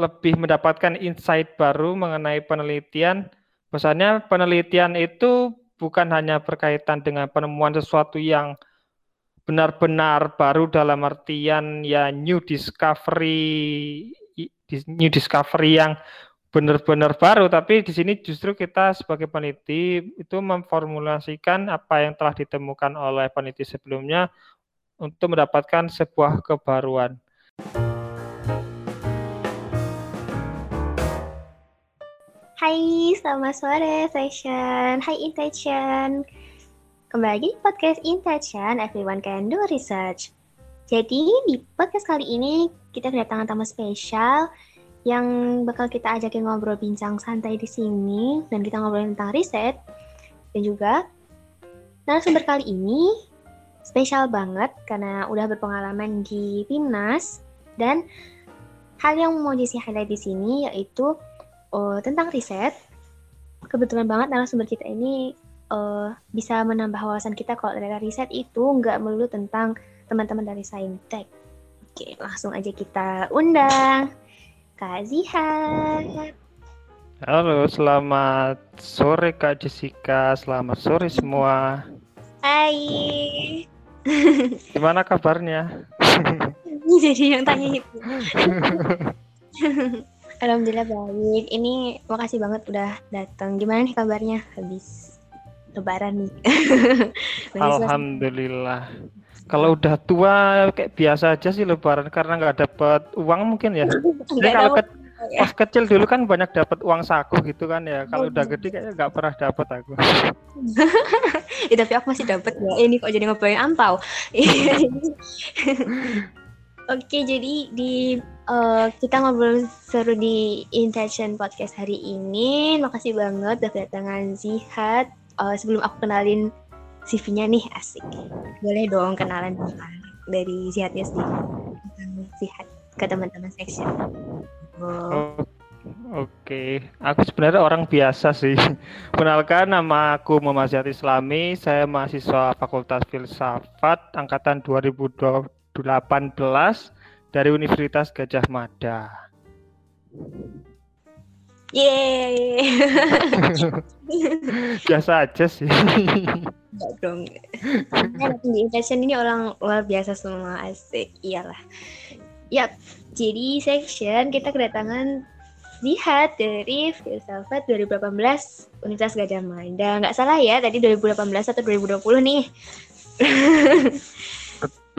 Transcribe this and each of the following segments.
lebih mendapatkan insight baru mengenai penelitian. Bahasanya penelitian itu bukan hanya berkaitan dengan penemuan sesuatu yang benar-benar baru dalam artian ya new discovery new discovery yang benar-benar baru, tapi di sini justru kita sebagai peneliti itu memformulasikan apa yang telah ditemukan oleh peneliti sebelumnya untuk mendapatkan sebuah kebaruan. Hai, selamat sore session. Hai Intention. Kembali lagi di podcast Intention, Everyone Can Do Research. Jadi di podcast kali ini kita kedatangan tamu spesial yang bakal kita ajakin ngobrol bincang santai di sini dan kita ngobrolin tentang riset dan juga narasumber kali ini spesial banget karena udah berpengalaman di Pimnas dan hal yang mau Jesse highlight di sini yaitu uh, tentang riset. Kebetulan banget narasumber kita ini uh, bisa menambah wawasan kita kalau ternyata riset itu nggak melulu tentang teman-teman dari Saintek. Oke, langsung aja kita undang. Kak Zihat. Halo, selamat sore Kak Jessica. Selamat sore semua. Hai. Gimana kabarnya? Jadi yang tanya itu. Alhamdulillah baik. Ini makasih banget udah datang. Gimana nih kabarnya habis lebaran nih? Alhamdulillah. Kalau udah tua kayak biasa aja sih lebaran karena nggak dapat uang mungkin ya. Jadi kalau ke, ya. pas kecil dulu kan banyak dapat uang saku gitu kan ya. Kalau udah gede kayaknya nggak pernah dapat aku. ya, tapi aku masih dapat ya. Ini kok jadi ngobrolin ampau. Oke, jadi di uh, kita ngobrol seru di Intention Podcast hari ini. Makasih banget udah kedatangan Zihat. Uh, sebelum aku kenalin CV-nya nih asik. Boleh dong kenalan dari Zihatnya sih. Zihat ke teman-teman section. Oh. Oke, okay. aku sebenarnya orang biasa sih. Kenalkan nama aku Muhammad Ziyad Islami, saya mahasiswa Fakultas Filsafat angkatan 2018 dari Universitas Gajah Mada. Yeay. biasa aja sih. Enggak dong. di fashion ini orang luar biasa semua asik. Iyalah. Yap. Jadi section kita kedatangan lihat dari filsafat 2018 Universitas Gajah Mada. Nggak salah ya, tadi 2018 atau 2020 nih.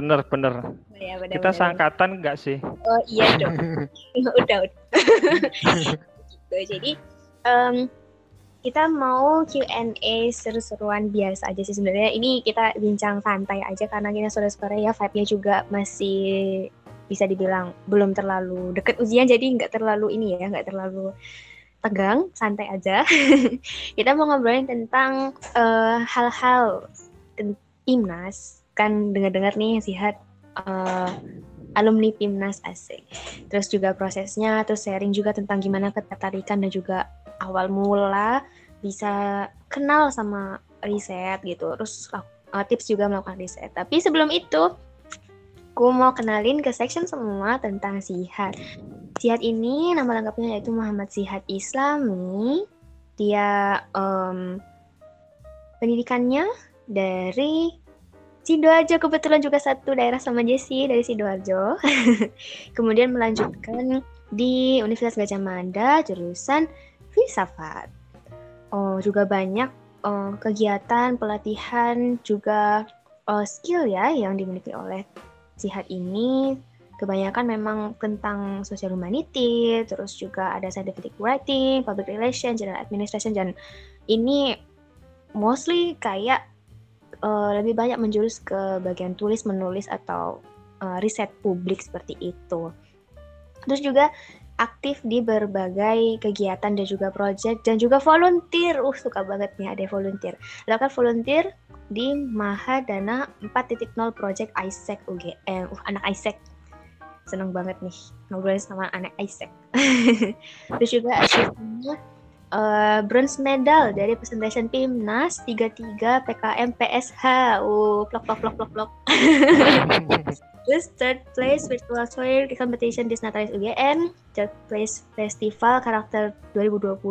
Bener, bener. Oh, ya, bener kita bener. sangkatan nggak sih? Oh iya dong. udah, udah gitu. Jadi um, kita mau Q&A seru-seruan biasa aja sih sebenarnya. Ini kita bincang santai aja karena kita sore-sore ya vibe-nya juga masih bisa dibilang belum terlalu deket ujian jadi nggak terlalu ini ya nggak terlalu tegang santai aja kita mau ngobrolin tentang uh, hal-hal timnas kan dengar-dengar nih sihat uh, alumni Timnas asik. Terus juga prosesnya, terus sharing juga tentang gimana ketertarikan dan juga awal mula bisa kenal sama riset gitu. Terus uh, tips juga melakukan riset. Tapi sebelum itu, aku mau kenalin ke section semua tentang Sihat. Sihat ini nama lengkapnya yaitu Muhammad Sihat Islami. Dia um, pendidikannya dari Sidoarjo kebetulan juga satu daerah sama Jessie dari Sidoarjo. Kemudian melanjutkan di Universitas Gajah Mada jurusan filsafat. Oh, juga banyak oh, kegiatan, pelatihan, juga oh, skill ya yang dimiliki oleh Sihat ini. Kebanyakan memang tentang social humanity, terus juga ada scientific writing, public relations, general administration, dan ini mostly kayak uh, lebih banyak menjurus ke bagian tulis menulis atau uh, riset publik seperti itu. Terus juga aktif di berbagai kegiatan dan juga project dan juga volunteer. Uh, suka banget nih ada volunteer. Lakukan volunteer di Mahadana 4.0 Project Isaac UGM. Uh, anak Isaac. Seneng banget nih ngobrol sama anak Isaac. Terus juga uh, bronze medal dari presentation timnas 33 PKM PSH. Uh, plok plok plok plok plok. Terus third place virtual toy competition Disnatalis UGN, third place festival karakter 2020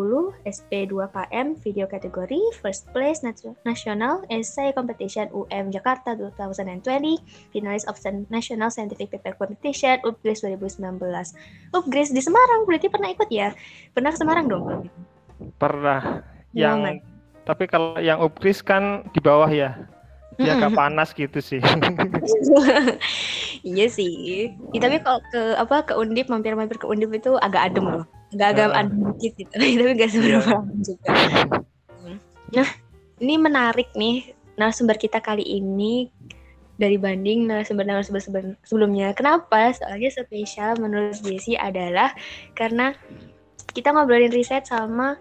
SP2KM video kategori, first place national essay competition UM Jakarta 2020, finalis of national scientific paper competition UPGRIS 2019. UPGRIS di Semarang berarti pernah ikut ya? Pernah ke Semarang dong? Pernah. Yang tapi kalau yang UPGRIS kan di bawah ya dia agak panas gitu sih. iya sih. Ya, tapi kalau ke apa ke Undip mampir-mampir ke Undip itu agak adem loh. Agak-agak uh. adem dikit gitu. tapi gak seberapa yeah. juga. Nah, ini menarik nih narasumber kita kali ini dari banding narasumber-narasumber sebelumnya. Kenapa? Soalnya spesial menurut Jesse adalah karena kita ngobrolin riset sama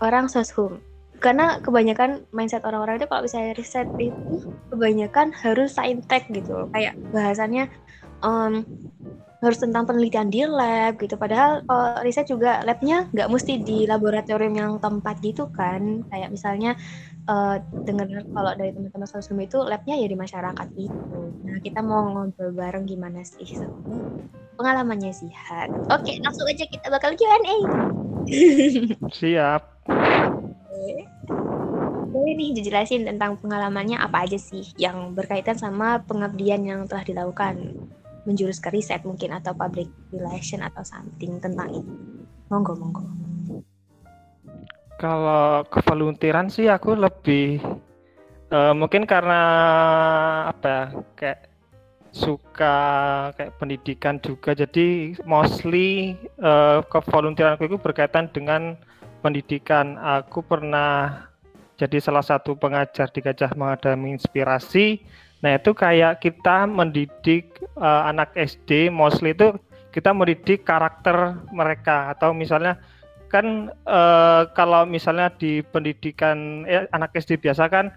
orang soshum karena kebanyakan mindset orang-orang itu kalau misalnya riset itu kebanyakan harus saintek gitu kayak bahasannya um, harus tentang penelitian di lab gitu. Padahal kalau riset juga labnya nggak mesti di laboratorium yang tempat gitu kan. Kayak misalnya uh, dengar kalau dari teman-teman sosum itu labnya ya di masyarakat itu. Nah kita mau ngobrol bareng gimana sih? Pengalamannya Zihat oke langsung aja kita bakal Q&A siap. Boleh nih dijelasin tentang pengalamannya apa aja sih yang berkaitan sama pengabdian yang telah dilakukan? Menjurus ke riset mungkin atau public relation atau something tentang itu. Monggo, monggo. Kalau kevoluntiran sih aku lebih uh, mungkin karena apa ya, kayak suka kayak pendidikan juga jadi mostly uh, kevoluntiranku itu berkaitan dengan pendidikan. Aku pernah jadi salah satu pengajar di Gajah Mada menginspirasi. Nah itu kayak kita mendidik uh, anak SD, mostly itu kita mendidik karakter mereka atau misalnya kan uh, kalau misalnya di pendidikan eh, anak SD biasa kan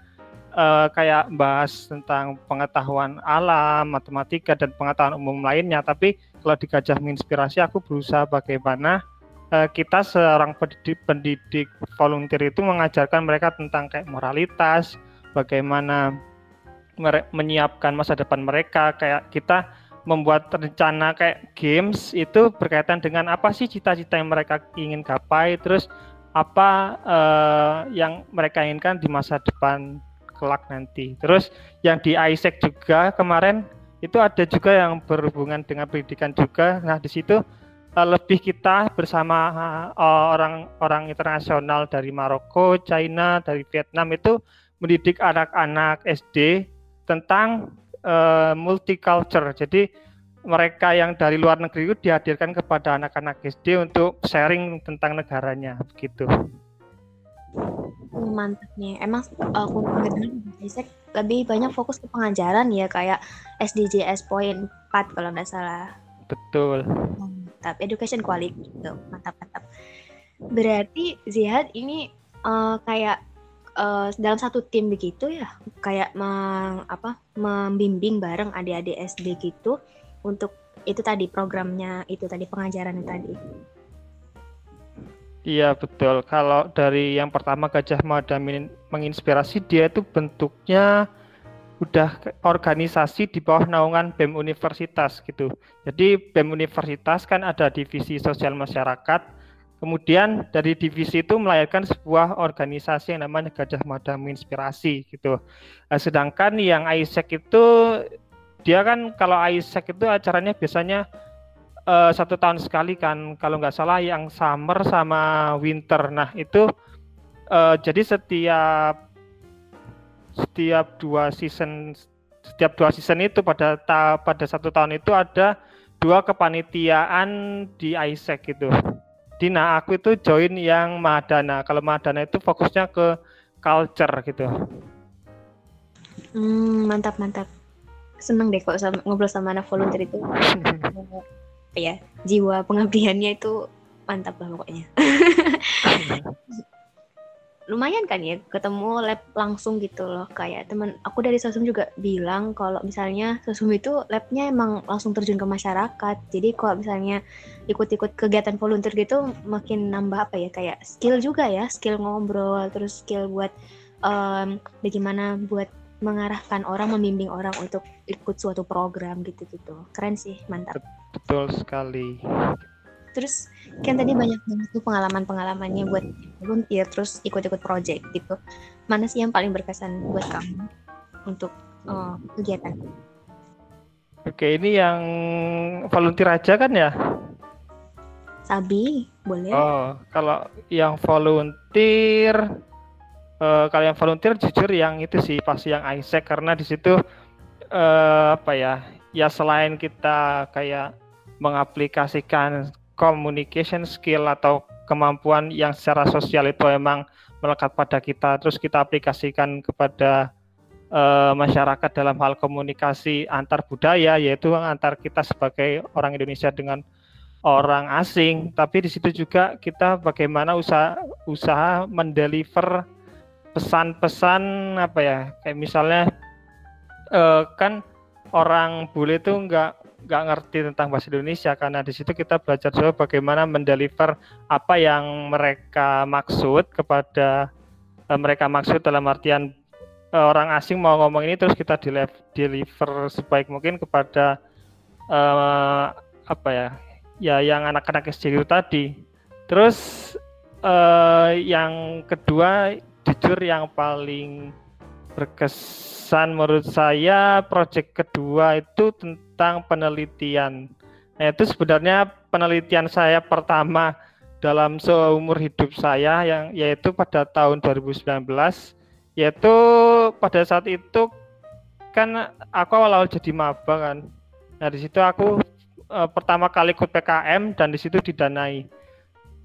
uh, kayak bahas tentang pengetahuan alam, matematika dan pengetahuan umum lainnya. Tapi kalau di Gajah menginspirasi, aku berusaha bagaimana uh, kita seorang pendidik, pendidik volunteer itu mengajarkan mereka tentang kayak moralitas, bagaimana menyiapkan masa depan mereka, kayak kita membuat rencana kayak games itu berkaitan dengan apa sih cita-cita yang mereka ingin gapai, terus apa uh, yang mereka inginkan di masa depan kelak nanti. Terus yang di ISEC juga kemarin itu ada juga yang berhubungan dengan pendidikan juga. Nah, di situ uh, lebih kita bersama orang-orang uh, internasional dari Maroko, China, dari Vietnam itu mendidik anak-anak SD tentang uh, multicultural. Jadi mereka yang dari luar negeri itu dihadirkan kepada anak-anak SD untuk sharing tentang negaranya, begitu. Mantap nih. Emang aku lebih banyak fokus ke pengajaran ya kayak SDGs point 4 kalau nggak salah. Betul. Hmm mantap education quality gitu mantap mantap berarti Zihad ini uh, kayak uh, dalam satu tim begitu ya kayak meng, apa membimbing bareng adik-adik SD gitu untuk itu tadi programnya itu tadi pengajaran tadi Iya betul. Kalau dari yang pertama Gajah Mada menginspirasi dia itu bentuknya udah organisasi di bawah naungan BEM Universitas gitu. Jadi BEM Universitas kan ada divisi sosial masyarakat. Kemudian dari divisi itu melahirkan sebuah organisasi yang namanya Gajah Mada Inspirasi gitu. Nah, sedangkan yang ISEC itu dia kan kalau ISEC itu acaranya biasanya uh, satu tahun sekali kan kalau nggak salah yang summer sama winter. Nah itu uh, jadi setiap setiap dua season setiap dua season itu pada ta, pada satu tahun itu ada dua kepanitiaan di ISEC gitu. Dina aku itu join yang Madana. Kalau Madana itu fokusnya ke culture gitu. Hmm, mantap mantap. Seneng deh kok sama, ngobrol sama anak volunteer itu. ya, jiwa pengabdiannya itu mantap lah pokoknya. lumayan kan ya ketemu lab langsung gitu loh kayak teman aku dari sosum juga bilang kalau misalnya sosum itu labnya emang langsung terjun ke masyarakat jadi kalau misalnya ikut-ikut kegiatan volunteer gitu makin nambah apa ya kayak skill juga ya skill ngobrol terus skill buat um, bagaimana buat mengarahkan orang, membimbing orang untuk ikut suatu program gitu-gitu. Keren sih, mantap. Betul sekali. Terus kan tadi banyak banget tuh pengalaman-pengalamannya buat volunteer, terus ikut-ikut project gitu. Mana sih yang paling berkesan buat kamu untuk uh, kegiatan? Oke, ini yang volunteer aja kan ya? Sabi, boleh. Oh, kalau yang volunteer uh, kalau yang volunteer jujur yang itu sih pasti yang Isaac karena di situ uh, apa ya? Ya selain kita kayak mengaplikasikan communication skill atau kemampuan yang secara sosial itu memang melekat pada kita terus kita aplikasikan kepada uh, masyarakat dalam hal komunikasi antar budaya yaitu antar kita sebagai orang Indonesia dengan orang asing, tapi di situ juga kita bagaimana usaha usaha mendeliver pesan-pesan apa ya kayak misalnya uh, kan orang bule itu nggak nggak ngerti tentang bahasa Indonesia karena di situ kita belajar juga bagaimana mendeliver apa yang mereka maksud kepada uh, mereka maksud dalam artian uh, orang asing mau ngomong ini terus kita deliver sebaik mungkin kepada uh, apa ya ya yang anak-anak SD itu tadi. Terus uh, yang kedua jujur yang paling berkesan menurut saya proyek kedua itu tentang penelitian. Nah, itu sebenarnya penelitian saya pertama dalam seumur hidup saya yang yaitu pada tahun 2019 yaitu pada saat itu kan aku awal-awal jadi maba kan. Nah, di situ aku uh, pertama kali ikut PKM dan di situ didanai.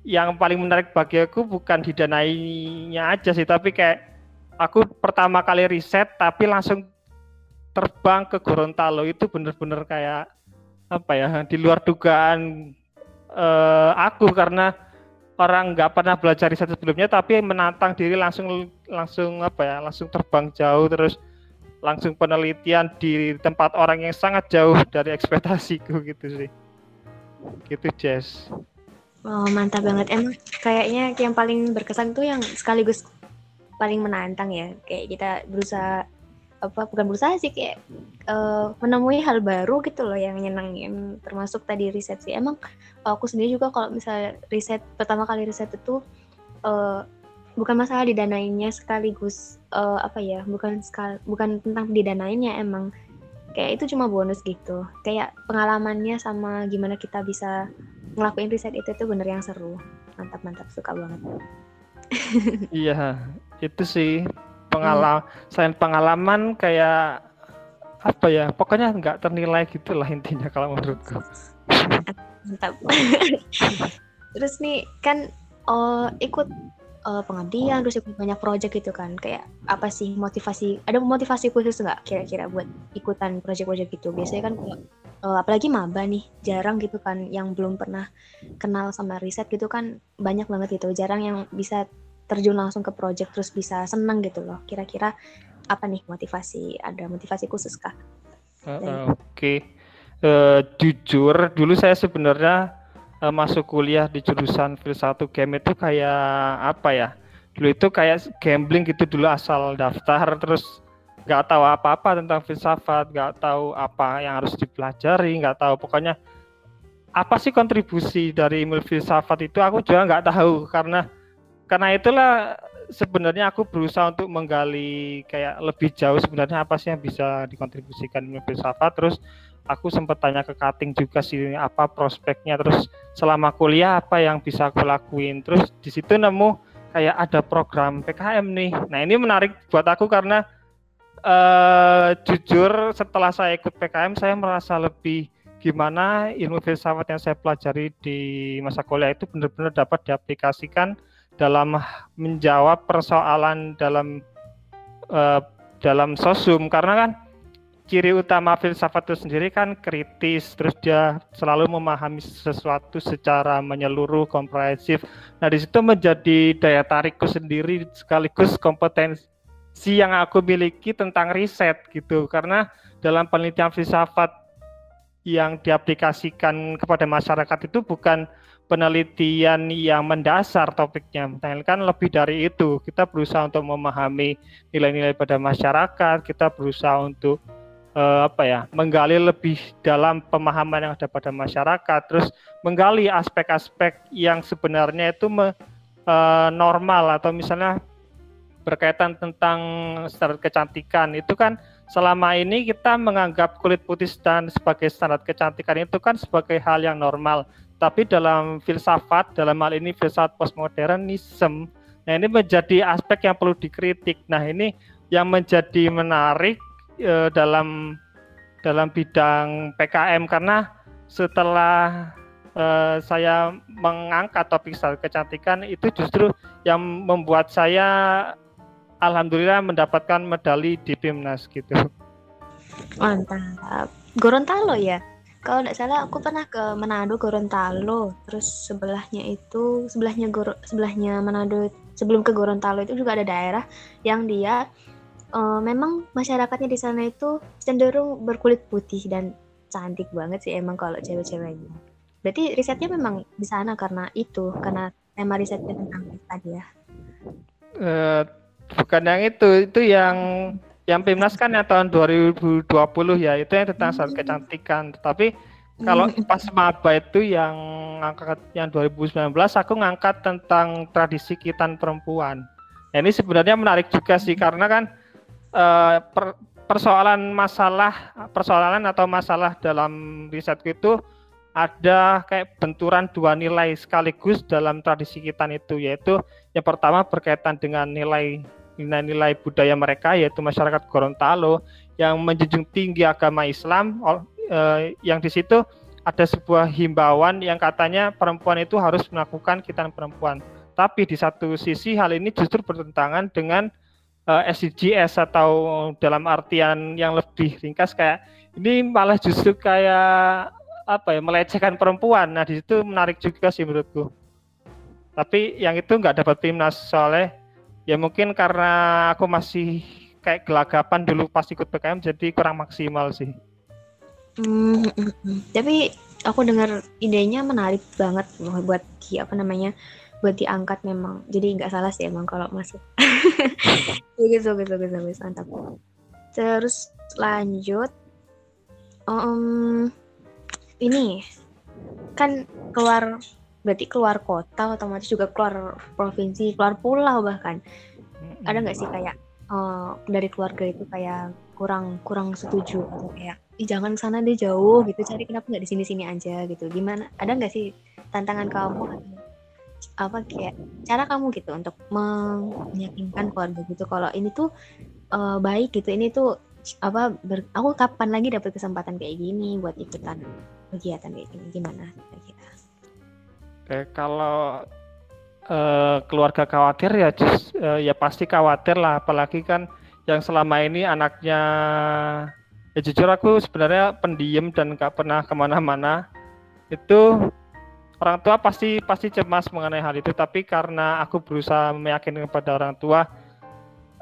Yang paling menarik bagi aku bukan didanainya aja sih, tapi kayak aku pertama kali riset tapi langsung terbang ke Gorontalo itu bener-bener kayak apa ya di luar dugaan uh, aku karena orang nggak pernah belajar riset sebelumnya tapi menantang diri langsung langsung apa ya langsung terbang jauh terus langsung penelitian di tempat orang yang sangat jauh dari ekspektasiku gitu sih. Gitu Jess. Oh mantap banget. Emang kayaknya yang paling berkesan tuh yang sekaligus paling menantang ya. Kayak kita berusaha apa bukan berusaha sih kayak uh, menemui hal baru gitu loh yang nyenengin. Termasuk tadi riset sih. Emang aku sendiri juga kalau misalnya riset pertama kali riset itu uh, bukan masalah didanainnya sekaligus uh, apa ya bukan sekal bukan tentang didanainnya emang. Kayak itu cuma bonus gitu. Kayak pengalamannya sama gimana kita bisa ngelakuin riset itu tuh bener yang seru. Mantap mantap suka banget. Iya itu sih pengalaman hmm. selain pengalaman kayak apa ya pokoknya nggak ternilai gitulah intinya kalau menurutku. Mantap. Terus nih kan oh ikut uh, pengabdian terus ikut banyak project gitu kan kayak apa sih motivasi ada motivasi khusus nggak kira-kira buat ikutan project-project gitu? Biasanya kan uh, apalagi maba nih jarang gitu kan yang belum pernah kenal sama riset gitu kan banyak banget gitu jarang yang bisa terjun langsung ke project terus bisa seneng gitu loh kira-kira apa nih motivasi ada motivasi khusus kah? Uh, uh, Oke, okay. uh, jujur dulu saya sebenarnya uh, masuk kuliah di jurusan filsafat game itu kayak apa ya? Dulu itu kayak gambling gitu dulu asal daftar terus nggak tahu apa-apa tentang filsafat, nggak tahu apa yang harus dipelajari, nggak tahu pokoknya apa sih kontribusi dari ilmu filsafat itu aku juga nggak tahu karena karena itulah sebenarnya aku berusaha untuk menggali kayak lebih jauh sebenarnya apa sih yang bisa dikontribusikan ilmu filsafat terus aku sempat tanya ke Kating juga sih apa prospeknya. Terus selama kuliah apa yang bisa aku lakuin? Terus di situ nemu kayak ada program PKM nih. Nah ini menarik buat aku karena uh, jujur setelah saya ikut PKM saya merasa lebih gimana ilmu filsafat yang saya pelajari di masa kuliah itu benar-benar dapat diaplikasikan dalam menjawab persoalan dalam uh, dalam sosum karena kan ciri utama filsafat itu sendiri kan kritis, terus dia selalu memahami sesuatu secara menyeluruh, komprehensif. Nah, di situ menjadi daya tarikku sendiri sekaligus kompetensi yang aku miliki tentang riset gitu. Karena dalam penelitian filsafat yang diaplikasikan kepada masyarakat itu bukan penelitian yang mendasar topiknya, melainkan lebih dari itu. Kita berusaha untuk memahami nilai-nilai pada masyarakat, kita berusaha untuk uh, apa ya, menggali lebih dalam pemahaman yang ada pada masyarakat, terus menggali aspek-aspek yang sebenarnya itu me, uh, normal atau misalnya berkaitan tentang standar kecantikan itu kan selama ini kita menganggap kulit putih dan sebagai standar kecantikan itu kan sebagai hal yang normal tapi dalam filsafat dalam hal ini filsafat postmodernisme nah ini menjadi aspek yang perlu dikritik nah ini yang menjadi menarik e, dalam dalam bidang PKM karena setelah e, saya mengangkat topik soal kecantikan itu justru yang membuat saya alhamdulillah mendapatkan medali di Pimnas gitu. Mantap. Gorontalo ya? Kalau tidak salah aku pernah ke Manado Gorontalo. Terus sebelahnya itu sebelahnya Goro, sebelahnya Manado sebelum ke Gorontalo itu juga ada daerah yang dia uh, memang masyarakatnya di sana itu cenderung berkulit putih dan cantik banget sih emang kalau cewek-ceweknya. Berarti risetnya memang di sana karena itu karena tema risetnya tentang tadi ya uh, bukan yang itu itu yang yang Pimnas kan yang tahun 2020 ya itu yang tentang soal kecantikan. Tapi kalau hmm. pas maba itu yang angkat yang 2019 aku ngangkat tentang tradisi kitan perempuan. Nah, ini sebenarnya menarik juga sih karena kan uh, per, persoalan masalah persoalan atau masalah dalam risetku itu ada kayak benturan dua nilai sekaligus dalam tradisi kitan itu yaitu yang pertama berkaitan dengan nilai nilai-nilai budaya mereka yaitu masyarakat Gorontalo yang menjunjung tinggi agama Islam eh, yang di situ ada sebuah himbauan yang katanya perempuan itu harus melakukan kitan perempuan. Tapi di satu sisi hal ini justru bertentangan dengan uh, eh, SDGs atau dalam artian yang lebih ringkas kayak ini malah justru kayak apa ya melecehkan perempuan. Nah di situ menarik juga sih menurutku. Tapi yang itu nggak dapat timnas soalnya ya mungkin karena aku masih kayak gelagapan dulu pas ikut PKM jadi kurang maksimal sih. Hmm, hmm, hmm. tapi aku dengar idenya menarik banget buat di apa namanya buat diangkat memang. Jadi nggak salah sih emang kalau masuk. Bagus bagus bagus bagus. Mantap. Terus lanjut. Um, ini. Kan keluar berarti keluar kota otomatis juga keluar provinsi keluar pulau bahkan. Hmm. ada nggak sih kayak uh, dari keluarga itu kayak kurang kurang setuju atau kayak Ih, jangan sana deh jauh gitu cari kenapa nggak di sini sini aja gitu. Gimana? Ada nggak sih tantangan kamu atau apa kayak cara kamu gitu untuk meyakinkan keluarga gitu kalau ini tuh uh, baik gitu ini tuh apa ber, aku kapan lagi dapat kesempatan kayak gini buat ikutan kegiatan kayak gini gimana Oke, kalau uh, keluarga khawatir ya just, uh, ya pasti khawatir lah. Apalagi kan yang selama ini anaknya ya jujur aku sebenarnya pendiam dan gak pernah ke mana-mana. Itu orang tua pasti pasti cemas mengenai hal itu. Tapi karena aku berusaha meyakinkan kepada orang tua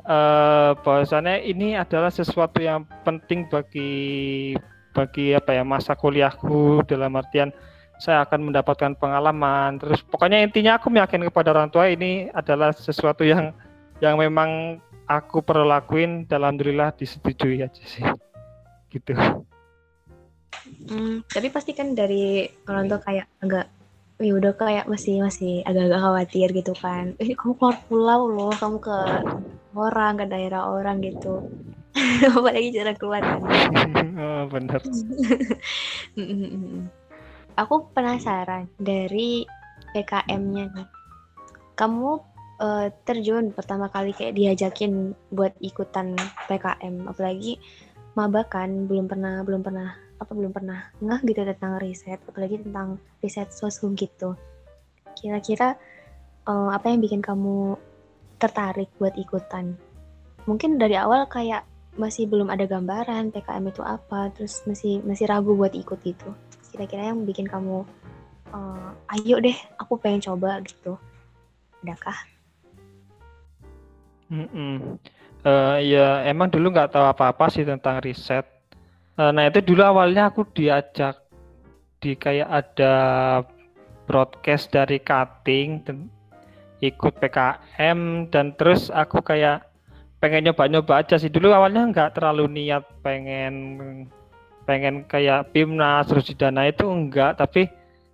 uh, bahwasannya ini adalah sesuatu yang penting bagi bagi apa ya masa kuliahku dalam artian saya akan mendapatkan pengalaman. Terus pokoknya intinya aku meyakin kepada orang tua ini adalah sesuatu yang yang memang aku perlu lakuin dan alhamdulillah disetujui aja sih. Gitu. Hmm, tapi pasti kan dari orang tua kayak agak ya udah kayak masih masih agak-agak khawatir gitu kan. Eh kamu keluar pulau loh, kamu ke orang ke daerah orang gitu. Apalagi cara keluar kan. oh, benar. Aku penasaran dari PKM-nya nih. Kamu uh, terjun pertama kali kayak diajakin buat ikutan PKM, apalagi maba kan belum pernah belum pernah apa belum pernah nggak gitu tentang riset, apalagi tentang riset sosum gitu. Kira-kira uh, apa yang bikin kamu tertarik buat ikutan? Mungkin dari awal kayak masih belum ada gambaran PKM itu apa, terus masih masih ragu buat ikut itu kira-kira yang bikin kamu uh, ayo deh aku pengen coba gitu. Adakah? Mm -mm. Uh, ya emang dulu nggak tahu apa-apa sih tentang riset. Uh, nah itu dulu awalnya aku diajak di kayak ada broadcast dari cutting ikut PKM dan terus aku kayak pengen nyoba-nyoba aja sih. Dulu awalnya nggak terlalu niat pengen pengen kayak Pimnas terus dana itu enggak tapi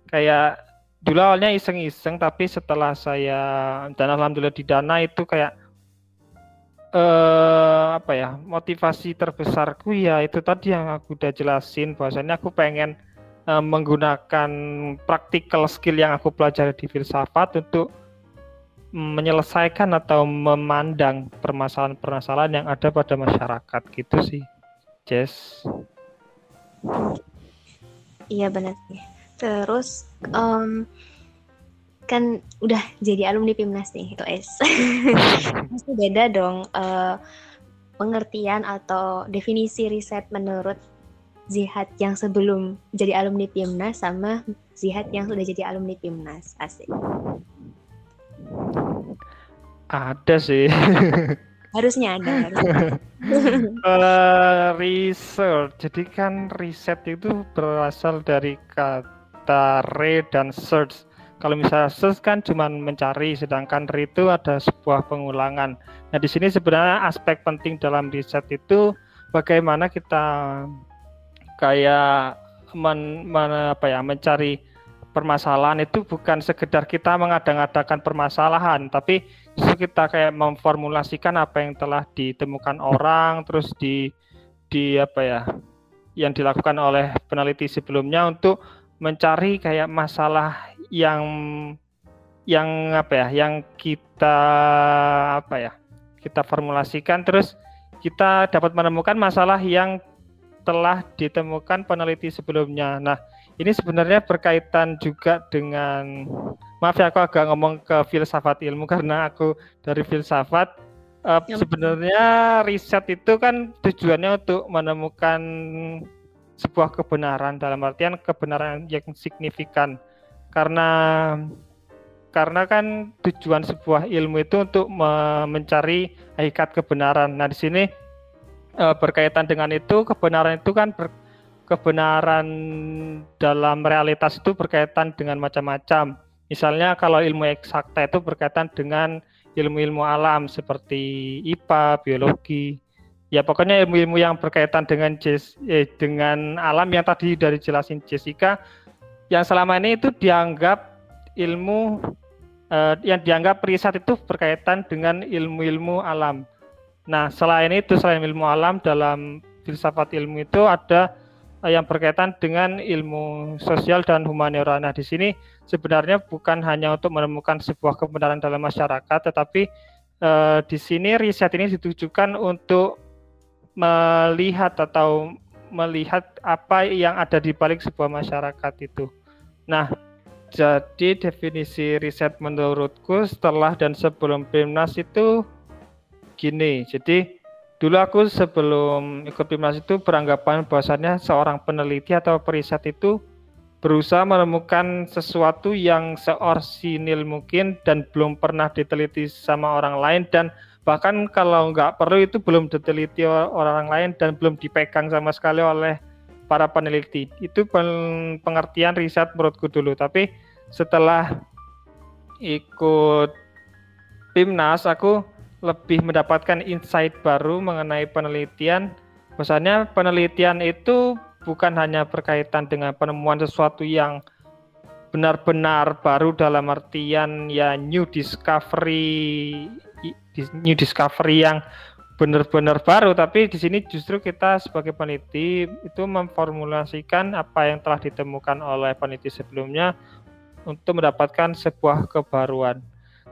kayak dulu awalnya iseng-iseng tapi setelah saya dan alhamdulillah di dana itu kayak eh apa ya motivasi terbesarku ya itu tadi yang aku udah jelasin bahwasanya aku pengen eh, menggunakan practical skill yang aku pelajari di filsafat untuk menyelesaikan atau memandang permasalahan-permasalahan yang ada pada masyarakat gitu sih, Jess. Iya benar sih. Terus um, kan udah jadi alumni Pimnas nih, OS. Pasti beda dong uh, pengertian atau definisi riset menurut Zihat yang sebelum jadi alumni Pimnas sama Zihat yang sudah jadi alumni Pimnas. Asik. Ada sih. Harusnya ada. Harusnya. uh, research. Jadi kan riset itu berasal dari kata re dan search. Kalau misalnya search kan cuma mencari, sedangkan re itu ada sebuah pengulangan. Nah di sini sebenarnya aspek penting dalam riset itu bagaimana kita kayak men, men, apa ya mencari permasalahan itu bukan sekedar kita mengadang-adakan permasalahan, tapi kita kayak memformulasikan apa yang telah ditemukan orang, terus di di apa ya, yang dilakukan oleh peneliti sebelumnya untuk mencari kayak masalah yang yang apa ya, yang kita apa ya, kita formulasikan, terus kita dapat menemukan masalah yang telah ditemukan peneliti sebelumnya. Nah, ini sebenarnya berkaitan juga dengan maaf ya aku agak ngomong ke filsafat ilmu karena aku dari filsafat uh, sebenarnya riset itu kan tujuannya untuk menemukan sebuah kebenaran dalam artian kebenaran yang signifikan karena karena kan tujuan sebuah ilmu itu untuk me mencari hakikat kebenaran. Nah, di sini uh, berkaitan dengan itu kebenaran itu kan ber kebenaran dalam realitas itu berkaitan dengan macam-macam. Misalnya kalau ilmu eksakta itu berkaitan dengan ilmu-ilmu alam seperti IPA, biologi. Ya pokoknya ilmu-ilmu yang berkaitan dengan Jess, eh, dengan alam yang tadi dari jelasin Jessica yang selama ini itu dianggap ilmu eh, yang dianggap riset itu berkaitan dengan ilmu-ilmu alam. Nah, selain itu selain ilmu alam dalam filsafat ilmu itu ada yang berkaitan dengan ilmu sosial dan humaniora. Nah, di sini sebenarnya bukan hanya untuk menemukan sebuah kebenaran dalam masyarakat, tetapi eh, di sini riset ini ditujukan untuk melihat atau melihat apa yang ada di balik sebuah masyarakat itu. Nah, jadi definisi riset menurutku setelah dan sebelum PIMNAS itu gini. Jadi Dulu aku sebelum ikut Pimnas itu beranggapan bahwasannya seorang peneliti atau periset itu berusaha menemukan sesuatu yang seorsinil mungkin dan belum pernah diteliti sama orang lain dan bahkan kalau nggak perlu itu belum diteliti orang lain dan belum dipegang sama sekali oleh para peneliti. Itu pengertian riset menurutku dulu. Tapi setelah ikut timnas aku lebih mendapatkan insight baru mengenai penelitian. Misalnya penelitian itu bukan hanya berkaitan dengan penemuan sesuatu yang benar-benar baru dalam artian ya new discovery new discovery yang benar-benar baru tapi di sini justru kita sebagai peneliti itu memformulasikan apa yang telah ditemukan oleh peneliti sebelumnya untuk mendapatkan sebuah kebaruan.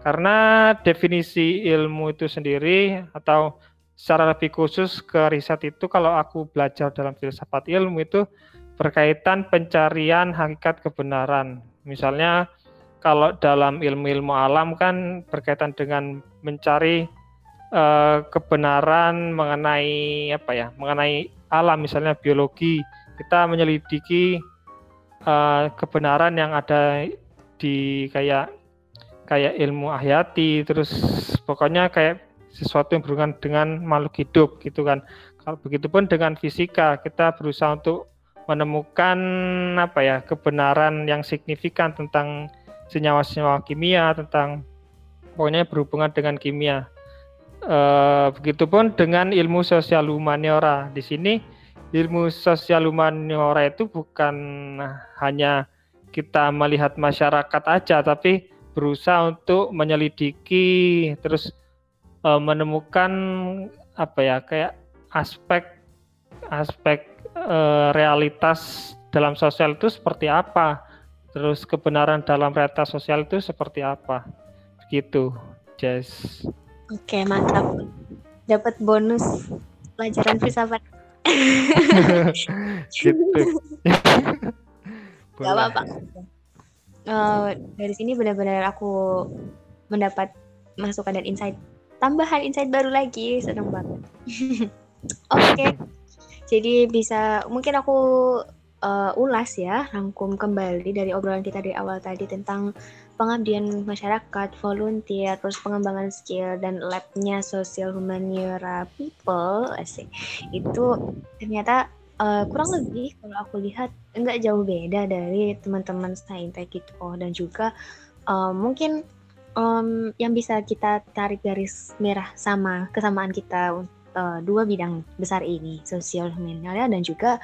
Karena definisi ilmu itu sendiri atau secara lebih khusus ke riset itu kalau aku belajar dalam filsafat ilmu itu berkaitan pencarian hakikat kebenaran. Misalnya kalau dalam ilmu-ilmu alam kan berkaitan dengan mencari uh, kebenaran mengenai apa ya, mengenai alam misalnya biologi. Kita menyelidiki uh, kebenaran yang ada di kayak kayak ilmu hayati terus pokoknya kayak sesuatu yang berhubungan dengan makhluk hidup gitu kan kalau begitupun dengan fisika kita berusaha untuk menemukan apa ya kebenaran yang signifikan tentang senyawa-senyawa kimia tentang pokoknya berhubungan dengan kimia. E, begitupun dengan ilmu sosial humaniora. Di sini ilmu sosial humaniora itu bukan hanya kita melihat masyarakat aja, tapi berusaha untuk menyelidiki, terus e, menemukan apa ya kayak aspek aspek e, realitas dalam sosial itu seperti apa, terus kebenaran dalam realitas sosial itu seperti apa, gitu, Jess. Oke mantap, dapat bonus pelajaran filsafat. gitu. Gak apa-apa. Uh, dari sini benar-benar aku mendapat masukan dan insight tambahan insight baru lagi. Seneng banget. Oke. Jadi bisa mungkin aku uh, ulas ya rangkum kembali dari obrolan kita dari awal tadi tentang pengabdian masyarakat volunteer terus pengembangan skill dan labnya social humaniora people asik. Itu ternyata uh, kurang lebih kalau aku lihat enggak jauh beda dari teman-teman saintek gitu oh, dan juga uh, mungkin um, yang bisa kita tarik garis merah sama kesamaan kita uh, dua bidang besar ini sosial humaniora dan juga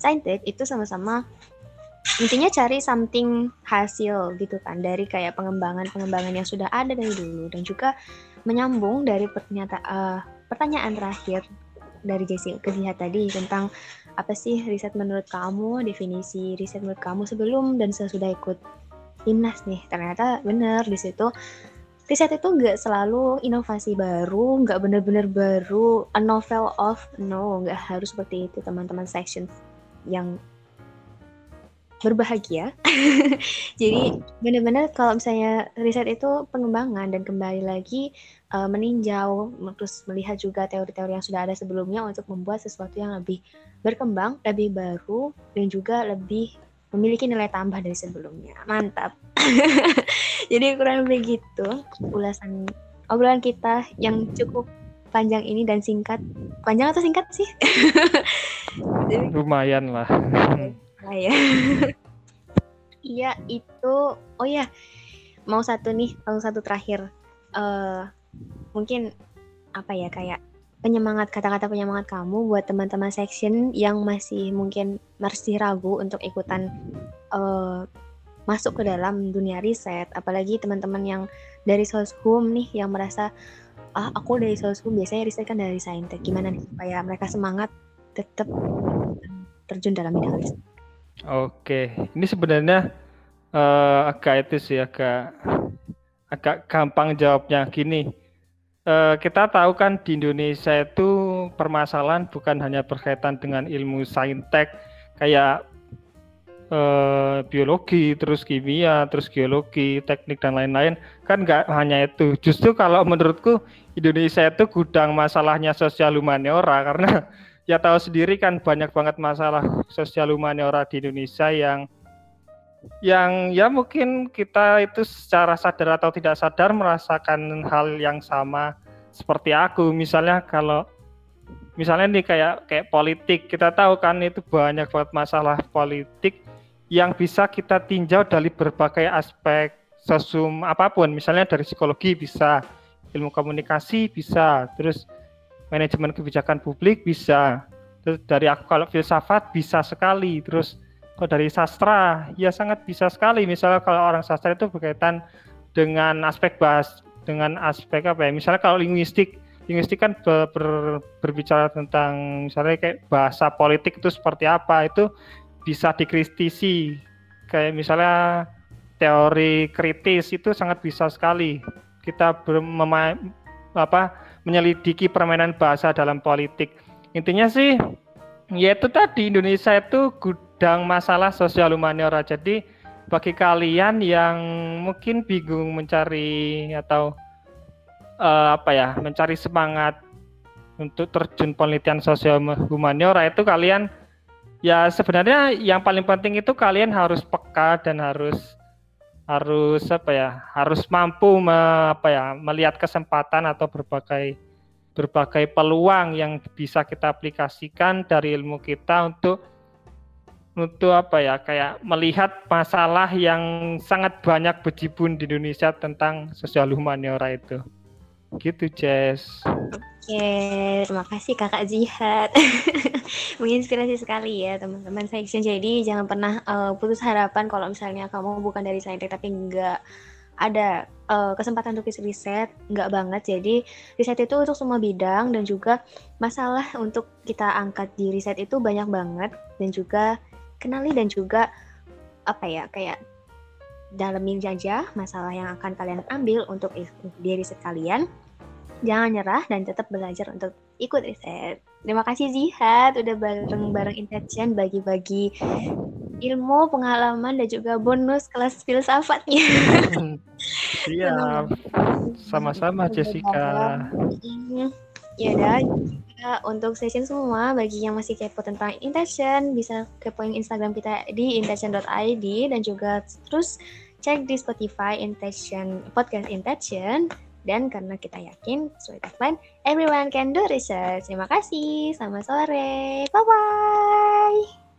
saintek itu sama-sama intinya cari something hasil gitu kan dari kayak pengembangan-pengembangan yang sudah ada dari dulu dan juga menyambung dari pernyataan uh, pertanyaan terakhir dari Jessica tadi tentang apa sih riset menurut kamu, definisi riset menurut kamu sebelum dan sesudah ikut timnas nih. Ternyata benar di situ riset itu nggak selalu inovasi baru, nggak benar-benar baru, a novel of, no, nggak harus seperti itu teman-teman section yang berbahagia. Jadi benar-benar kalau misalnya riset itu pengembangan dan kembali lagi uh, meninjau terus melihat juga teori-teori yang sudah ada sebelumnya untuk membuat sesuatu yang lebih berkembang, lebih baru dan juga lebih memiliki nilai tambah dari sebelumnya. Mantap. Jadi kurang lebih gitu ulasan obrolan kita yang cukup panjang ini dan singkat. Panjang atau singkat sih? Lumayan lah. ya. iya itu oh ya mau satu nih mau satu terakhir uh, mungkin apa ya kayak penyemangat kata-kata penyemangat kamu buat teman-teman section yang masih mungkin masih ragu untuk ikutan uh, masuk ke dalam dunia riset. Apalagi teman-teman yang dari soshum nih yang merasa ah aku dari soshum biasanya riset kan dari saintek. Gimana nih supaya mereka semangat tetap terjun dalam bidang riset? Oke, ini sebenarnya uh, agak itu sih agak agak gampang jawabnya. Gini. Uh, kita tahu kan di Indonesia itu permasalahan bukan hanya berkaitan dengan ilmu saintek kayak uh, biologi, terus kimia, terus geologi, teknik dan lain-lain. Kan nggak hanya itu. Justru kalau menurutku Indonesia itu gudang masalahnya sosial humaniora karena ya tahu sendiri kan banyak banget masalah sosial humaniora di Indonesia yang yang ya mungkin kita itu secara sadar atau tidak sadar merasakan hal yang sama seperti aku. Misalnya kalau misalnya nih kayak kayak politik. Kita tahu kan itu banyak banget masalah politik yang bisa kita tinjau dari berbagai aspek sosum apa pun. Misalnya dari psikologi bisa ilmu komunikasi bisa terus manajemen kebijakan publik bisa. Terus dari aku kalau filsafat bisa sekali. Terus kalau dari sastra? Ya sangat bisa sekali. Misalnya kalau orang sastra itu berkaitan dengan aspek bahas dengan aspek apa ya? Misalnya kalau linguistik linguistik kan ber, ber, berbicara tentang misalnya kayak bahasa politik itu seperti apa itu bisa dikritisi. Kayak misalnya teori kritis itu sangat bisa sekali. Kita ber, apa menyelidiki permainan bahasa dalam politik. Intinya sih, yaitu tadi Indonesia itu gudang masalah sosial humaniora. Jadi bagi kalian yang mungkin bingung mencari atau uh, apa ya, mencari semangat untuk terjun penelitian sosial humaniora itu kalian ya sebenarnya yang paling penting itu kalian harus peka dan harus harus apa ya harus mampu me, apa ya melihat kesempatan atau berbagai berbagai peluang yang bisa kita aplikasikan dari ilmu kita untuk untuk apa ya kayak melihat masalah yang sangat banyak bejibun di Indonesia tentang sosial humaniora itu. Gitu, Jess. Oke, terima kasih Kakak Jihad. Menginspirasi sekali ya teman-teman section. Jadi jangan pernah uh, putus harapan kalau misalnya kamu bukan dari saintek tapi enggak ada uh, kesempatan untuk riset, enggak banget. Jadi riset itu untuk semua bidang dan juga masalah untuk kita angkat di riset itu banyak banget dan juga kenali dan juga apa ya kayak dalamin saja masalah yang akan kalian ambil untuk di riset kalian. Jangan nyerah dan tetap belajar untuk ikut riset. Terima kasih Zihad udah bareng-bareng Intention bagi-bagi ilmu, pengalaman dan juga bonus kelas filsafatnya. Iya. Sama-sama Jessica. Ya udah untuk session semua bagi yang masih kepo tentang intention bisa kepoin Instagram kita di intention.id dan juga terus cek di Spotify intention podcast intention dan karena kita yakin sesuai tagline everyone can do research. Terima kasih. Selamat sore. Bye bye.